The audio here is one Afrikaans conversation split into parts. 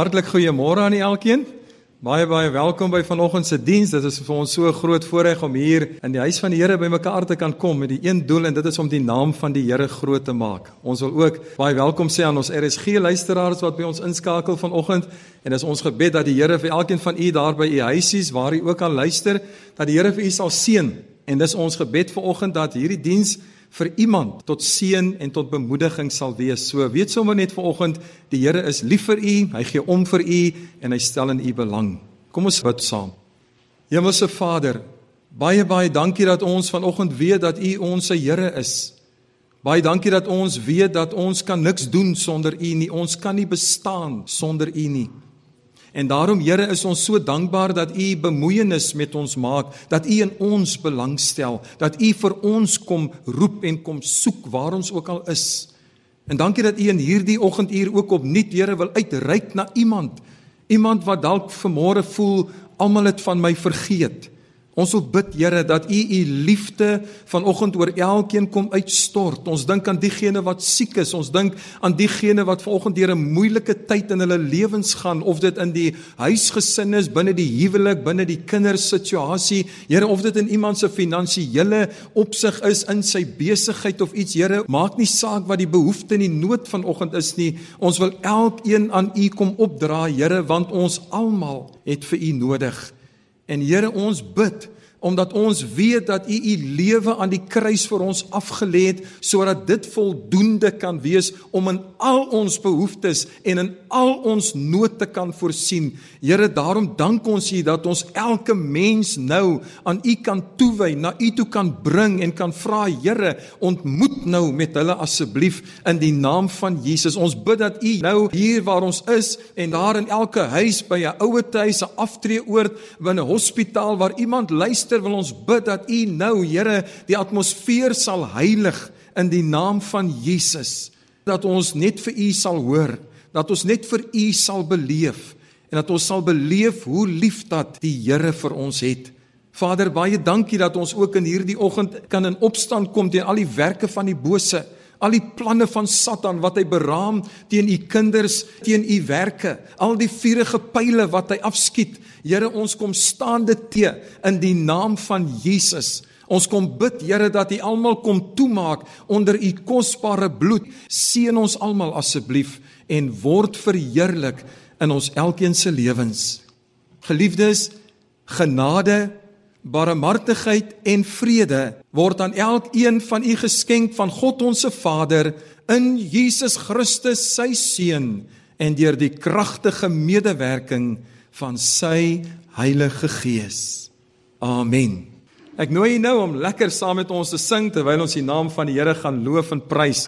Hartlik goeiemôre aan elkeen. Baie baie welkom by vanoggend se diens. Dit is vir ons so 'n groot voorreg om hier in die huis van die Here bymekaar te kan kom met die een doel en dit is om die naam van die Here groot te maak. Ons wil ook baie welkom sê aan ons RSG luisteraars wat by ons inskakel vanoggend en dis ons gebed dat die Here vir elkeen van u daar by u huisies waar u ook al luister, dat die Here vir u sal seën. En dis ons gebed vanoggend dat hierdie diens vir iemand tot seën en tot bemoediging sal wees. So weet sommer net vanoggend, die Here is lief vir u, hy gee om vir u en hy stel in u belang. Kom ons bid saam. Hemelse Vader, baie baie dankie dat ons vanoggend weet dat u ons se Here is. Baie dankie dat ons weet dat ons kan niks doen sonder u nie. Ons kan nie bestaan sonder u nie. En daarom Here is ons so dankbaar dat U bemoeienis met ons maak, dat U in ons belangstel, dat U vir ons kom roep en kom soek waar ons ook al is. En dankie dat U in hierdie oggenduur ook opnuut Here wil uitreik na iemand, iemand wat dalk vanmôre voel almal het van my vergeet. Ons wil bid Here dat U U liefde vanoggend oor elkeen kom uitstort. Ons dink aan diegene wat siek is. Ons dink aan diegene wat vanoggend deur 'n moeilike tyd in hulle lewens gaan of dit in die huisgesin is, binne die huwelik, binne die kindersituasie. Here, of dit in iemand se finansiële opsig is, in sy besigheid of iets. Here, maak nie saak wat die behoefte en die nood vanoggend is nie. Ons wil elkeen aan U kom opdra, Here, want ons almal het vir U nodig. En Here ons bid omdat ons weet dat u u lewe aan die kruis vir ons afgelê het sodat dit voldoende kan wees om in al ons behoeftes en in al ons nood te kan voorsien. Here, daarom dank ons U dat ons elke mens nou aan U kan toewy, na U toe kan bring en kan vra, Here, ontmoet nou met hulle asseblief in die naam van Jesus. Ons bid dat U nou hier waar ons is en daar in elke huis by 'n ouer huis, 'n aftreeoord, binne hospitaal waar iemand luister Meester wil ons bid dat U nou, Here, die atmosfeer sal heilig in die naam van Jesus. Dat ons net vir U sal hoor, dat ons net vir U sal beleef en dat ons sal beleef hoe lief dat die Here vir ons het. Vader, baie dankie dat ons ook in hierdie oggend kan in opstand kom teen al die werke van die bose al die planne van Satan wat hy beraam teen u kinders, teen u werke, al die vuurige pile wat hy afskiet. Here, ons kom staande te in die naam van Jesus. Ons kom bid, Here, dat U almal kom toemaak onder U kosbare bloed. Seën ons almal asseblief en word verheerlik in ons elkeen se lewens. Geliefdes, genade barmhartigheid en vrede word aan elkeen van u geskenk van God ons se Vader in Jesus Christus sy seun en deur die kragtige medewerking van sy Heilige Gees. Amen. Ek nooi u nou om lekker saam met ons te sing terwyl ons die naam van die Here gaan loof en prys.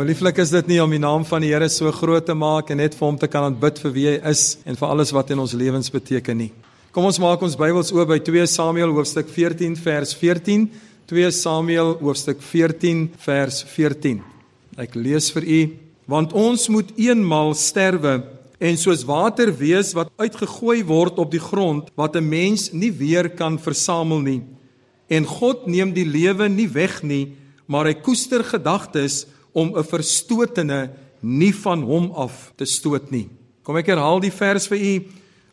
Ja, lieflik is dit nie om die naam van die Here so groot te maak en net vir hom te kan aanbid vir wie hy is en vir alles wat in ons lewens beteken nie. Kom ons maak ons Bybels oop by 2 Samuel hoofstuk 14 vers 14. 2 Samuel hoofstuk 14 vers 14. Ek lees vir u: Want ons moet eenmal sterwe en soos water wees wat uitgegooi word op die grond wat 'n mens nie weer kan versamel nie. En God neem die lewe nie weg nie, maar hy koester gedagtes om 'n verstotene nie van hom af te stoot nie. Kom ek herhaal die vers vir u,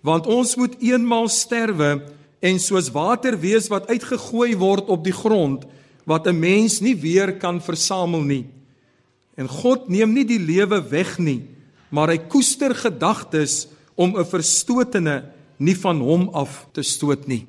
want ons moet eenmal sterwe en soos water wees wat uitgegooi word op die grond wat 'n mens nie weer kan versamel nie. En God neem nie die lewe weg nie, maar hy koester gedagtes om 'n verstotene nie van hom af te stoot nie.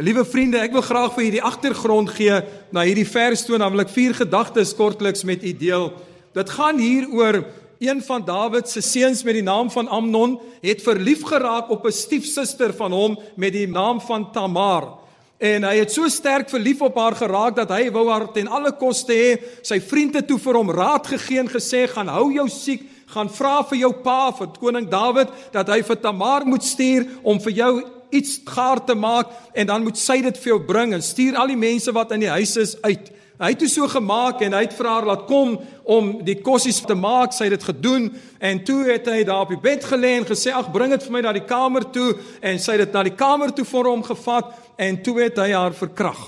Liewe vriende, ek wil graag vir julle die agtergrond gee na hierdie vers toe en dan wil ek vier gedagtes kortliks met u deel. Dit gaan hier oor een van Dawid se seuns met die naam van Amnon het verlief geraak op 'n stiefsuster van hom met die naam van Tamar. En hy het so sterk verlief op haar geraak dat hy wou haar ten alle koste hê. Sy vriende toe vir hom raad gegee en gesê: "Gaan hou jou siek, gaan vra vir jou pa, vir koning Dawid, dat hy vir Tamar moet stuur om vir jou iets gaar te maak en dan moet sy dit vir jou bring en stuur al die mense wat in die huis is uit. Hy het dit so gemaak en hy het vir haar laat kom om die kossies te maak. Sy het dit gedoen en toe het hy daar op die bed gelê en gesê: "Ag, bring dit vir my na die kamer toe." En sy het dit na die kamer toe vir hom gevat en toe het hy haar verkrag.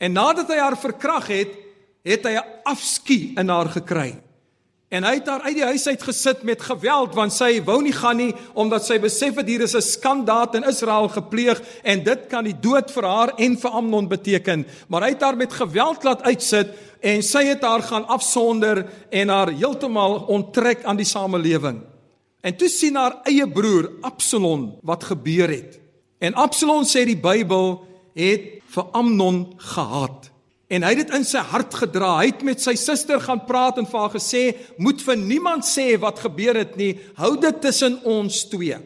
En nadat hy haar verkrag het, het hy 'n afskie in haar gekry. En hy het haar uit die huis uit gesit met geweld want sy wou nie gaan nie omdat sy besef het hier is 'n skandaad in Israel gepleeg en dit kan die dood vir haar en vir Amnon beteken. Maar hy het haar met geweld laat uitsit en sy het haar gaan afsonder en haar heeltemal onttrek aan die samelewing. En toe sien haar eie broer Absalom wat gebeur het. En Absalom sê die Bybel het vir Amnon gehaat. En hy het dit in sy hart gedra. Hy het met sy suster gaan praat en vir haar gesê: "Moet vir niemand sê wat gebeur het nie. Hou dit tussen ons twee."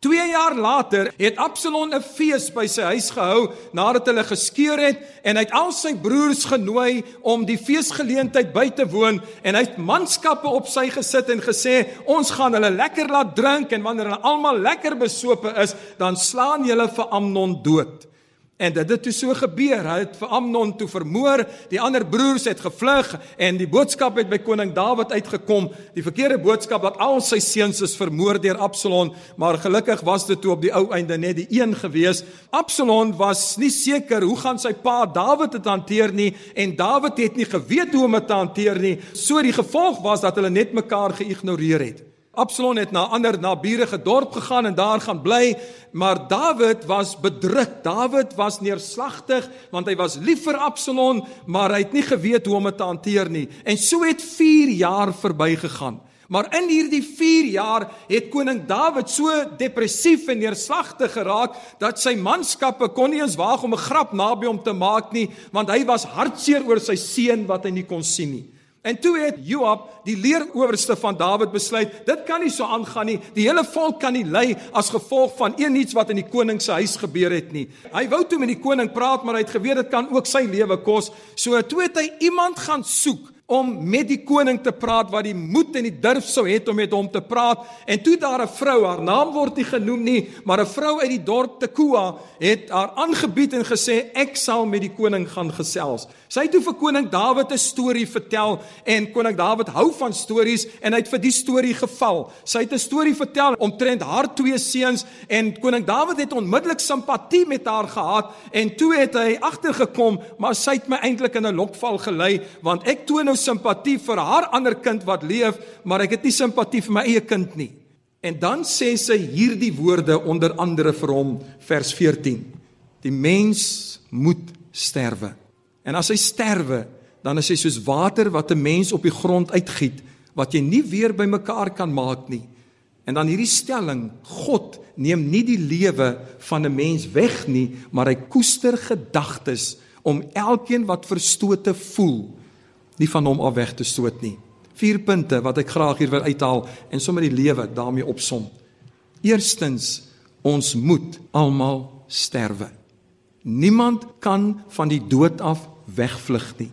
2 jaar later het Absalom 'n fees by sy huis gehou nadat hulle geskeur het en hy het al sy broers genooi om die feesgeleentheid by te woon en hy het manskappe op sy gesit en gesê ons gaan hulle lekker laat drink en wanneer hulle almal lekker besope is dan slaan julle vir Amnon dood. En dit het toe so gebeur. Hy het vir Amnon toe vermoor. Die ander broers het gevlug en die boodskap het by koning Dawid uitgekom. Die verkeerde boodskap dat al sy seuns is vermoor deur Absalom, maar gelukkig was dit toe op die ou einde net die een gewees. Absalom was nie seker hoe gaan sy pa Dawid dit hanteer nie en Dawid het nie geweet hoe om dit te hanteer nie. So die gevolg was dat hulle net mekaar geïgnoreer het. Absalom het na ander naburige dorp gegaan en daar gaan bly, maar Dawid was bedruk. Dawid was neerslagtig want hy was lief vir Absalom, maar hy het nie geweet hoe om dit te hanteer nie. En so het 4 jaar verbygegaan. Maar in hierdie 4 jaar het koning Dawid so depressief en neerslagtig geraak dat sy manskappe kon nie eens waag om 'n grap naby hom te maak nie, want hy was hartseer oor sy seun wat hy nie kon sien nie. En toe het Joab, die leerowerste van Dawid besluit, dit kan nie so aangaan nie. Die hele volk kan nie ly as gevolg van een iets wat in die koning se huis gebeur het nie. Hy wou toe met die koning praat, maar hy het geweet dit kan ook sy lewe kos. So toe het hy iemand gaan soek om met die koning te praat wat die moed en die durf sou hê om met hom te praat. En toe daar 'n vrou, haar naam word nie genoem nie, maar 'n vrou uit die dorp Tekoa het haar aangebied en gesê ek sal met die koning gaan gesels. Sy het toe vir koning Dawid 'n storie vertel en koning Dawid hou van stories en hy het vir die storie geval. Sy het 'n storie vertel omtrent haar twee seuns en koning Dawid het onmiddellik simpatie met haar gehad en toe het hy agtergekom, maar sy het my eintlik in 'n lokval gelei want ek toon nou simpatie vir haar ander kind wat leef, maar ek het nie simpatie vir my eie kind nie. En dan sê sy hierdie woorde onder andere vir hom vers 14. Die mens moet sterwe. En as hy sterwe, dan is hy soos water wat 'n mens op die grond uitgiet wat jy nie weer bymekaar kan maak nie. En dan hierdie stelling, God neem nie die lewe van 'n mens weg nie, maar hy koester gedagtes om elkeen wat verstote voel nie van hom af weg te stoot nie. Vier punte wat ek graag hier wil uithaal en sommer die lewe daarmee opsom. Eerstens, ons moet almal sterwe. Niemand kan van die dood af wegvlug nie.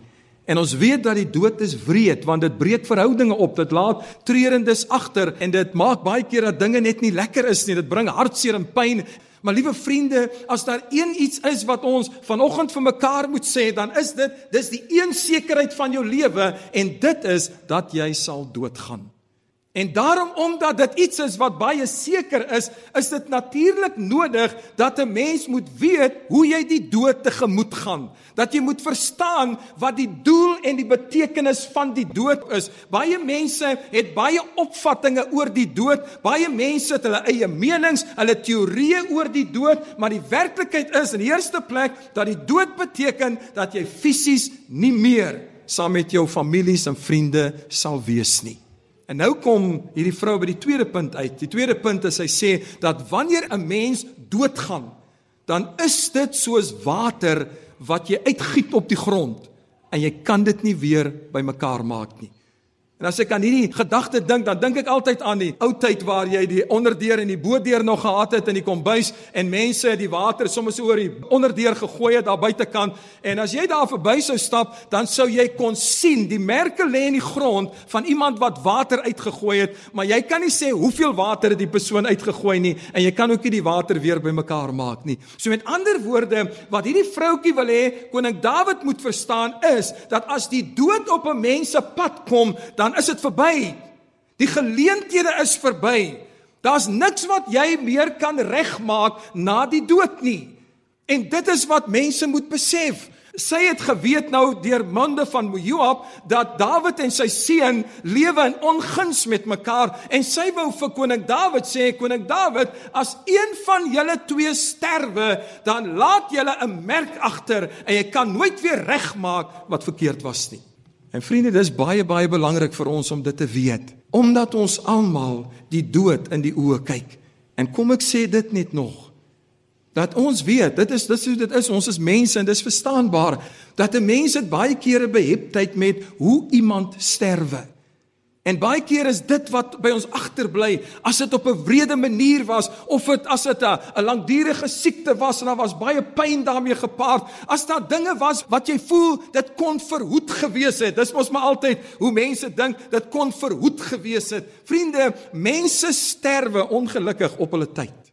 En ons weet dat die dood is wreed want dit breek verhoudinge op, dit laat treurendes agter en dit maak baie keer dat dinge net nie lekker is nie. Dit bring hartseer en pyn. Maar liewe vriende, as daar een iets is wat ons vanoggend vir mekaar moet sê, dan is dit dis die een sekerheid van jou lewe en dit is dat jy sal doodgaan. En daarom omdat dit iets is wat baie seker is, is dit natuurlik nodig dat 'n mens moet weet hoe jy die dood tegemoet gaan. Dat jy moet verstaan wat die doel en die betekenis van die dood is. Baie mense het baie opvattinge oor die dood. Baie mense het hulle eie menings, hulle teorieë oor die dood, maar die werklikheid is in die eerste plek dat die dood beteken dat jy fisies nie meer saam met jou families en vriende sal wees nie. En nou kom hierdie vrou by die tweede punt uit. Die tweede punt is sy sê dat wanneer 'n mens doodgaan, dan is dit soos water wat jy uitgiet op die grond en jy kan dit nie weer bymekaar maak nie. En as ek aan hierdie gedagte dink, dan dink ek altyd aan die ou tyd waar jy die onderdeur en die bodeur nog gehad het in die kombuis en mense die water soms oor die onderdeur gegooi het daar buitekant en as jy daar verby sou stap, dan sou jy kon sien die merke lê in die grond van iemand wat water uitgegooi het, maar jy kan nie sê hoeveel water het die persoon uitgegooi nie en jy kan ook nie die water weer bymekaar maak nie. So met ander woorde, wat hierdie vroutjie wil hê koning Dawid moet verstaan is dat as die dood op 'n mens se pad kom, dan dan is dit verby. Die geleenthede is verby. Daar's niks wat jy meer kan regmaak na die dood nie. En dit is wat mense moet besef. Sy het geweet nou deur monde van Joab dat Dawid en sy seun lewe in onguns met mekaar en sy wou vir koning Dawid sê koning Dawid as een van julle twee sterwe dan laat julle 'n merk agter en jy kan nooit weer regmaak wat verkeerd was nie. En vriende, dis baie baie belangrik vir ons om dit te weet, omdat ons almal die dood in die oë kyk. En kom ek sê dit net nog dat ons weet, dit is dis hoe dit is, ons is mense en dis verstaanbaar dat 'n mens dit baie kere beheptheid met hoe iemand sterwe. En baie keer is dit wat by ons agterbly as dit op 'n wrede manier was of dit as dit 'n langdurige siekte was en daar was baie pyn daarmee gepaard. As daar dinge was wat jy voel dit kon verhoed gewees het. Dis mos maar altyd hoe mense dink dit kon verhoed gewees het. Vriende, mense sterwe ongelukkig op hulle tyd.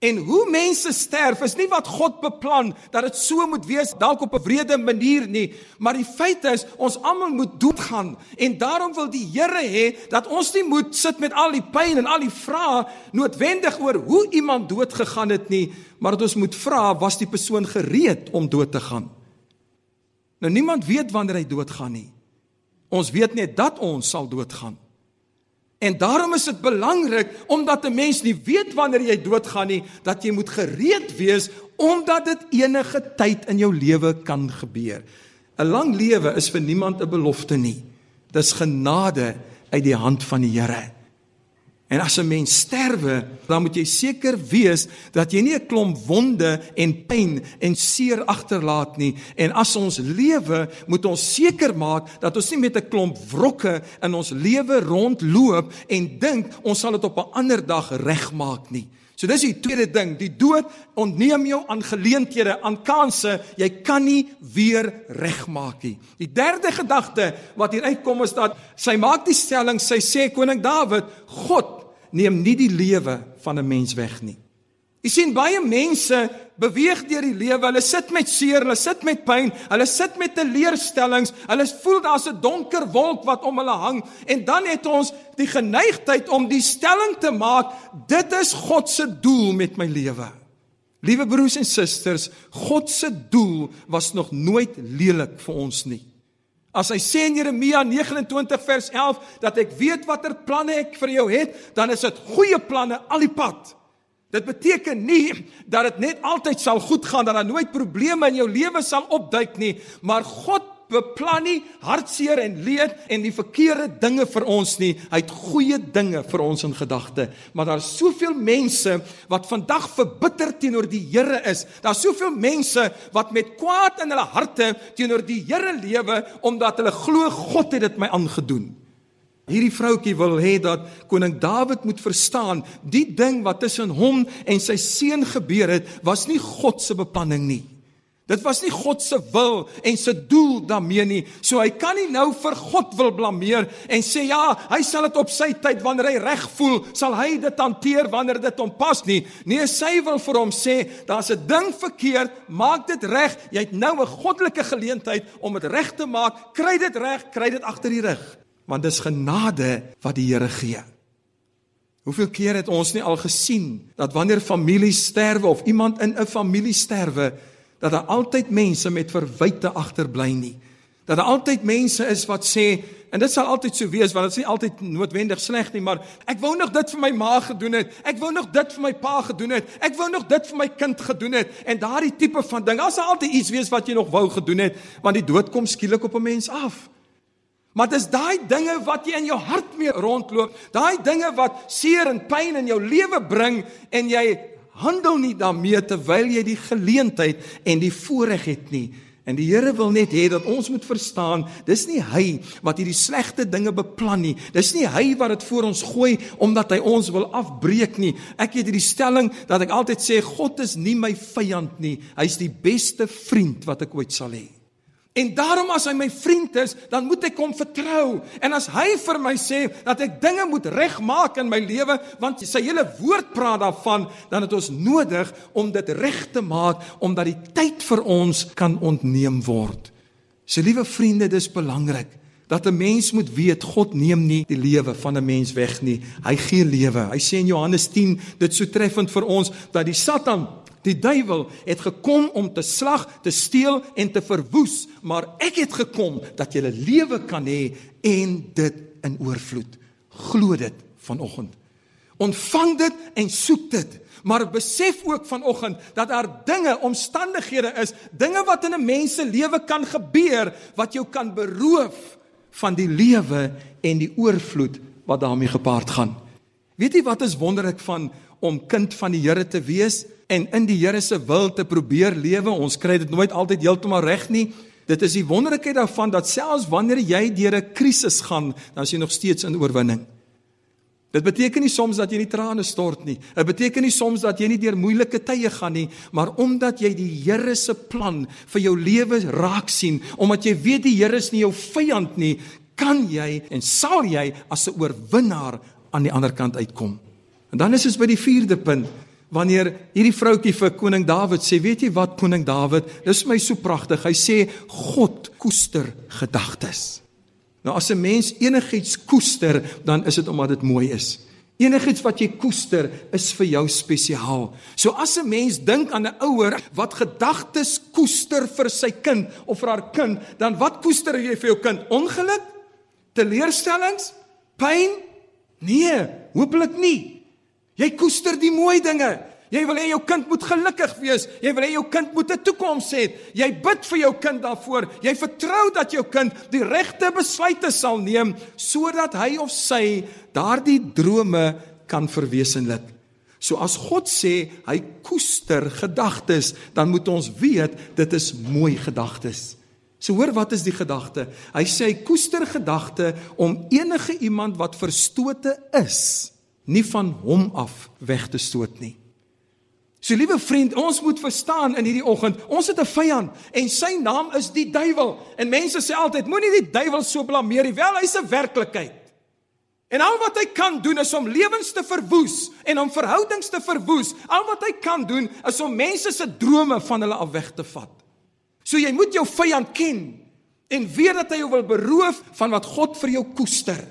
En hoe mense sterf is nie wat God beplan dat dit so moet wees dalk op 'n wrede manier nie, maar die feit is ons almal moet doodgaan en daarom wil die Here hê dat ons nie moet sit met al die pyn en al die vrae noodwendig oor hoe iemand dood gegaan het nie, maar dat ons moet vra was die persoon gereed om dood te gaan. Nou niemand weet wanneer hy doodgaan nie. Ons weet net dat ons sal doodgaan. En daarom is dit belangrik omdat 'n mens nie weet wanneer jy doodgaan nie, dat jy moet gereed wees omdat dit enige tyd in jou lewe kan gebeur. 'n Lang lewe is vir niemand 'n belofte nie. Dis genade uit die hand van die Here. En as 'n mens sterwe, dan moet jy seker wees dat jy nie 'n klomp wonde en pyn en seer agterlaat nie. En as ons lewe, moet ons seker maak dat ons nie met 'n klomp wrokke in ons lewe rondloop en dink ons sal dit op 'n ander dag regmaak nie. So dis die tweede ding, die dood ontneem jou aan geleenthede, aan kansse, jy kan nie weer regmaak nie. Die derde gedagte wat hier uitkom is dat sy maak die stelling, sy sê koning Dawid, God neem nie die lewe van 'n mens weg nie. Jy sien baie mense beweeg deur die lewe. Hulle sit met seer, hulle sit met pyn, hulle sit met teleurstellings. Hulle voel daar's 'n donker wolk wat om hulle hang en dan het ons die geneigtheid om die stelling te maak, dit is God se doel met my lewe. Liewe broers en susters, God se doel was nog nooit lelik vir ons nie. As hy sê in Jeremia 29 vers 11 dat ek weet watter planne ek vir jou het, dan is dit goeie planne al die pad. Dit beteken nie dat dit net altyd sal goed gaan dat daar nooit probleme in jou lewe sal opduik nie, maar God beplan nie hartseer en leed en die verkeerde dinge vir ons nie. Hy het goeie dinge vir ons in gedagte. Maar daar's soveel mense wat vandag verbitter teenoor die Here is. Daar's soveel mense wat met kwaad in hulle harte teenoor die Here lewe omdat hulle glo God het dit my aangedoen. Hierdie vroutjie wil hê dat koning Dawid moet verstaan, die ding wat tussen hom en sy seun gebeur het, was nie God se beplanning nie. Dit was nie God se wil en se doel daarmee nie. So hy kan nie nou vir God wil blameer en sê ja, hy sal dit op sy tyd wanneer hy reg voel, sal hy dit hanteer wanneer dit hom pas nie. Nee, sy wil vir hom sê, daar's 'n ding verkeerd, maak dit reg. Jy het nou 'n goddelike geleentheid om dit reg te maak. Kry dit reg, kry dit agter die rug. Want dis genade wat die Here gee. Hoeveel keer het ons nie al gesien dat wanneer families sterwe of iemand in 'n familie sterwe, dat daar altyd mense met verwyte agterbly nie. Dat daar altyd mense is wat sê en dit sal altyd so wees want dit is nie altyd noodwendig sleg nie, maar ek wou nog dit vir my ma gedoen het. Ek wou nog dit vir my pa gedoen het. Ek wou nog dit vir my kind gedoen het. En daardie tipe van ding, daar sal altyd iets wees wat jy nog wou gedoen het, want die dood kom skielik op 'n mens af. Maar dis daai dinge wat jy in jou hart mee rondloop, daai dinge wat seer en pyn in jou lewe bring en jy handel nie daarmee terwyl jy die geleentheid en die voorreg het nie. En die Here wil net hê dat ons moet verstaan, dis nie hy wat hierdie slegte dinge beplan nie. Dis nie hy wat dit voor ons gooi omdat hy ons wil afbreek nie. Ek het hierdie stelling dat ek altyd sê God is nie my vyand nie. Hy's die beste vriend wat ek ooit sal hê. En daarom as hy my vriend is, dan moet ek hom vertrou. En as hy vir my sê dat ek dinge moet regmaak in my lewe, want sy hele woord praat daarvan, dan het ons nodig om dit reg te maak omdat die tyd vir ons kan ontneem word. So liewe vriende, dis belangrik dat 'n mens moet weet God neem nie die lewe van 'n mens weg nie. Hy gee lewe. Hy sê in Johannes 10 dit so treffend vir ons dat die Satan Die duiwel het gekom om te slag, te steel en te verwoes, maar ek het gekom dat jy 'n lewe kan hê en dit in oorvloed. Glo dit vanoggend. Ontvang dit en soek dit. Maar besef ook vanoggend dat daar dinge, omstandighede is, dinge wat in 'n mens se lewe kan gebeur wat jou kan beroof van die lewe en die oorvloed wat daarmee gepaard gaan. Weet jy wat is wonderlik van om kind van die Here te wees? En in die Here se wil te probeer lewe. Ons kry dit nooit altyd heeltemal reg nie. Dit is die wonderlikheid daarvan dat selfs wanneer jy deur 'n krisis gaan, dan is jy nog steeds in oorwinning. Dit beteken nie soms dat jy nie trane stort nie. Dit beteken nie soms dat jy nie deur moeilike tye gaan nie, maar omdat jy die Here se plan vir jou lewe raak sien, omdat jy weet die Here is nie jou vyand nie, kan jy en sal jy as 'n oorwinnaar aan die ander kant uitkom. En dan is ons by die 4de punt wanneer hierdie vroutjie vir koning Dawid sê, weet jy wat koning Dawid, dis my so pragtig. Hy sê God koester gedagtes. Nou as 'n mens enigiets koester, dan is dit omdat dit mooi is. Enigiets wat jy koester is vir jou spesiaal. So as 'n mens dink aan 'n ouer wat gedagtes koester vir sy kind of vir haar kind, dan wat koester jy vir jou kind? Ongeluk? Teleurstellings? Pyn? Nee, hopelik nie. Jy koester die mooi dinge. Jy wil hê jou kind moet gelukkig wees. Jy wil hê jou kind moet 'n toekoms hê. Jy bid vir jou kind daarvoor. Jy vertrou dat jou kind die regte besluite sal neem sodat hy of sy daardie drome kan verwesenlik. So as God sê hy koester gedagtes, dan moet ons weet dit is mooi gedagtes. So hoor wat is die gedagte? Hy sê hy koester gedagte om enige iemand wat verstote is nie van hom af weg te stoot nie. So liewe vriend, ons moet verstaan in hierdie oggend, ons het 'n vyand en sy naam is die duiwel. En mense sê altyd, moenie die duiwel so blameer nie. Wel, hy's 'n werklikheid. En al wat hy kan doen is om lewens te verwoes en om verhoudings te verwoes. Al wat hy kan doen is om mense se drome van hulle af weg te vat. So jy moet jou vyand ken en weet dat hy jou wil beroof van wat God vir jou koester.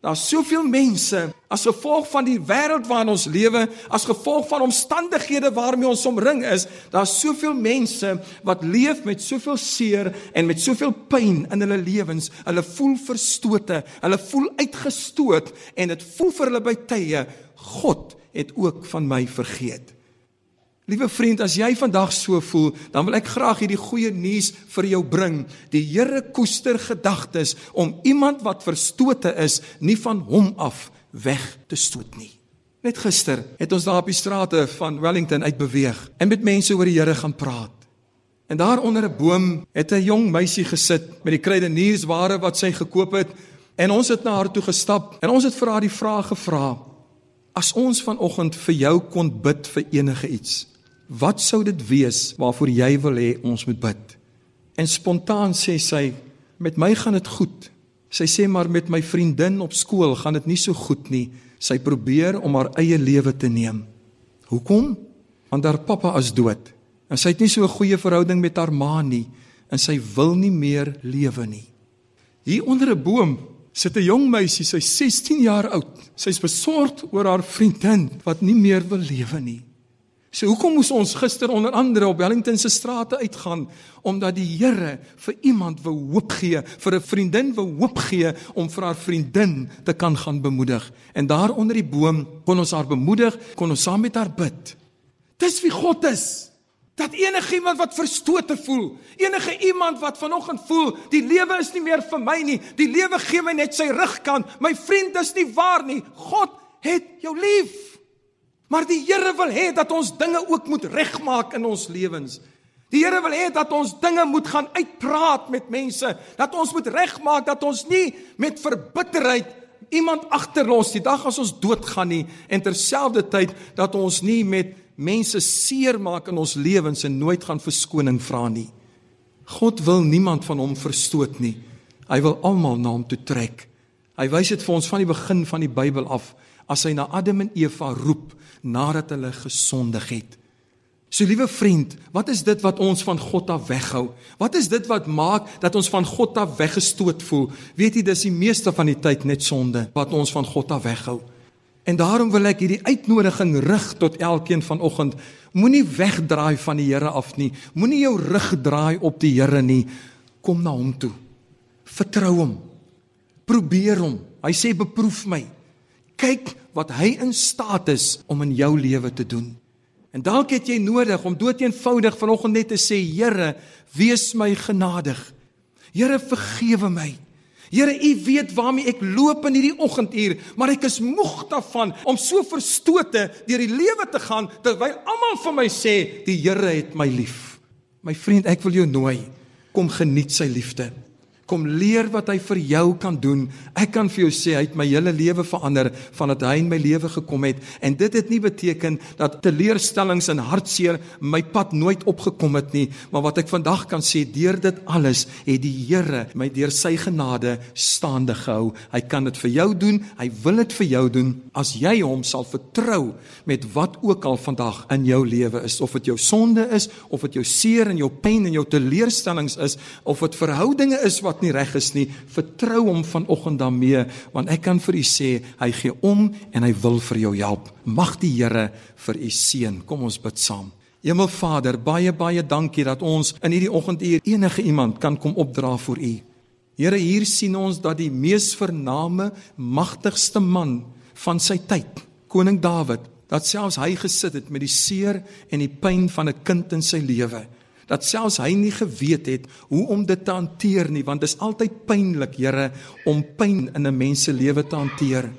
Daar's soveel mense as gevolg van die wêreld waarin ons lewe, as gevolg van omstandighede waarmee ons omring is, daar's soveel mense wat leef met soveel seer en met soveel pyn in hulle lewens. Hulle voel verstote, hulle voel uitgestoot en dit voel vir hulle by tye God het ook van my vergeet. Liewe vriend, as jy vandag so voel, dan wil ek graag hierdie goeie nuus vir jou bring. Die Here koester gedagtes om iemand wat verstote is, nie van hom af weg te stoot nie. Net gister het ons daar op die strate van Wellington uitbeweeg en met mense oor die Here gaan praat. En daar onder 'n boom het 'n jong meisie gesit met die kruideniersware wat sy gekoop het en ons het na haar toe gestap en ons het vir haar die vraag gevra: As ons vanoggend vir jou kon bid vir enige iets, Wat sou dit wees waarvoor jy wil hê ons moet bid? En spontaan sê sy, met my gaan dit goed. Sy sê maar met my vriendin op skool gaan dit nie so goed nie. Sy probeer om haar eie lewe te neem. Hoekom? Want haar pappa is dood. En sy het nie so 'n goeie verhouding met haar ma nie en sy wil nie meer lewe nie. Hier onder 'n boom sit 'n jong meisie, sy's 16 jaar oud. Sy's besorgd oor haar vriendin wat nie meer wil lewe nie. So hoekom moes ons gister onder andere op Wellington se strate uitgaan omdat die Here vir iemand wou hoop gee, vir 'n vriendin wou hoop gee om vir haar vriendin te kan gaan bemoedig. En daar onder die boom kon ons haar bemoedig, kon ons saam met haar bid. Dis wie God is. Dat enige iemand wat verstote voel, enige iemand wat vanoggend voel, die lewe is nie meer vir my nie, die lewe gee my net sy rugkant, my vriend is nie waar nie. God het jou lief. Maar die Here wil hê dat ons dinge ook moet regmaak in ons lewens. Die Here wil hê dat ons dinge moet gaan uitpraat met mense, dat ons moet regmaak dat ons nie met verbitterheid iemand agterlos die dag as ons doodgaan nie en terselfdertyd dat ons nie met mense seermaak in ons lewens en nooit gaan verskoning vra nie. God wil niemand van hom verstoot nie. Hy wil almal na hom toe trek. Hy wys dit vir ons van die begin van die Bybel af as hy na Adam en Eva roep nadat hulle gesondig het. So liewe vriend, wat is dit wat ons van God af weghou? Wat is dit wat maak dat ons van God af weggestoot voel? Weet jy, dis die meeste van die tyd net sonde wat ons van God af weghou. En daarom wil ek hierdie uitnodiging rig tot elkeen vanoggend. Moenie wegdraai van die Here af nie. Moenie jou rug draai op die Here nie. Kom na hom toe. Vertrou hom. Probeer hom. Hy sê beproef my. Kyk wat hy in staat is om in jou lewe te doen. En dalk het jy nodig om doeteenvoudig vanoggend net te sê Here, wees my genadig. Here, vergewe my. Here, U weet waarmee ek loop in hierdie oggenduur, maar ek is moeg daarvan om so verstote deur die lewe te gaan terwyl almal vir my sê die Here het my lief. My vriend, ek wil jou nooi, kom geniet sy liefde kom leer wat hy vir jou kan doen. Ek kan vir jou sê hy het my hele lewe verander vandat hy in my lewe gekom het en dit het nie beteken dat teleurstellings en hartseer my pad nooit opgekom het nie, maar wat ek vandag kan sê deur dit alles het die Here my deur sy genade staande gehou. Hy kan dit vir jou doen, hy wil dit vir jou doen as jy hom sal vertrou met wat ook al vandag in jou lewe is, of dit jou sonde is, of dit jou seer en jou pyn en jou teleurstellings is, of dit verhoudinge is wat nie reg is nie, vertrou hom vanoggend daarmee, want ek kan vir u sê, hy gee om en hy wil vir jou help. Mag die Here vir u seën. Kom ons bid saam. Hemelvader, baie baie dankie dat ons in hierdie oggenduur enige iemand kan kom opdra vir u. Here, hier sien ons dat die mees vername, magtigste man van sy tyd, koning Dawid, dat selfs hy gesit het met die seer en die pyn van 'n kind in sy lewe dat selfs hy nie geweet het hoe om dit te hanteer nie want dit is altyd pynlik Here om pyn in 'n mens se lewe te hanteer.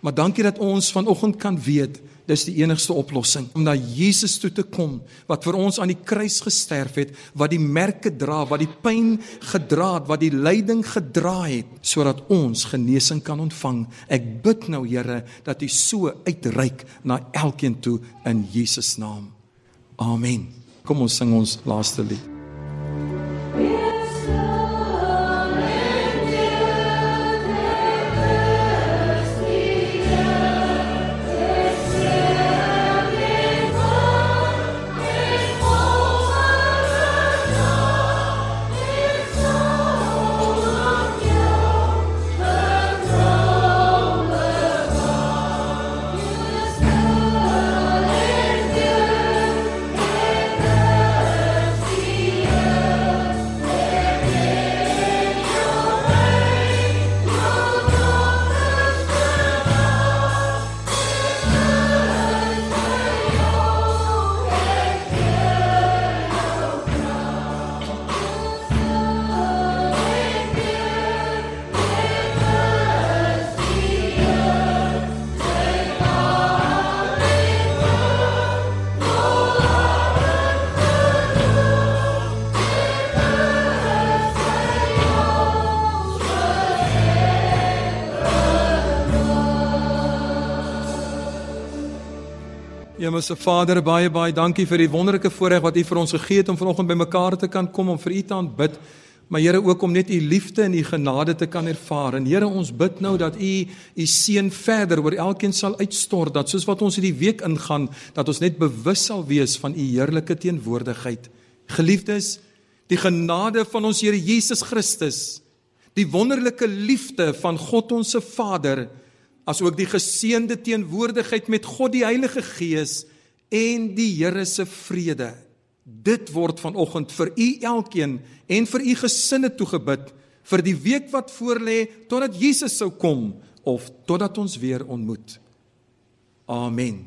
Maar dankie dat ons vanoggend kan weet dis die enigste oplossing om na Jesus toe te kom wat vir ons aan die kruis gesterf het, wat die merke dra, wat die pyn gedra het, wat die lyding gedra het sodat ons genesing kan ontvang. Ek bid nou Here dat U so uitreik na elkeen toe in Jesus naam. Amen. Kom ons sing ons laaste lied. see Hemelse Vader, baie baie dankie vir die wonderlike voorreg wat U vir ons gegee het om vanoggend bymekaar te kan kom om vir U te aanbid. Maar Here ook om net U liefde en U genade te kan ervaar. En Here, ons bid nou dat U U seën verder oor elkeen sal uitstort dat soos wat ons hierdie week ingaan, dat ons net bewus sal wees van U heerlike teenwoordigheid. Geliefdes, die genade van ons Here Jesus Christus, die wonderlike liefde van God ons se Vader, asook die geseënde teenwoordigheid met God die Heilige Gees en die Here se vrede. Dit word vanoggend vir u elkeen en vir u gesinne toegebid vir die week wat voorlê totdat Jesus sou kom of totdat ons weer ontmoet. Amen.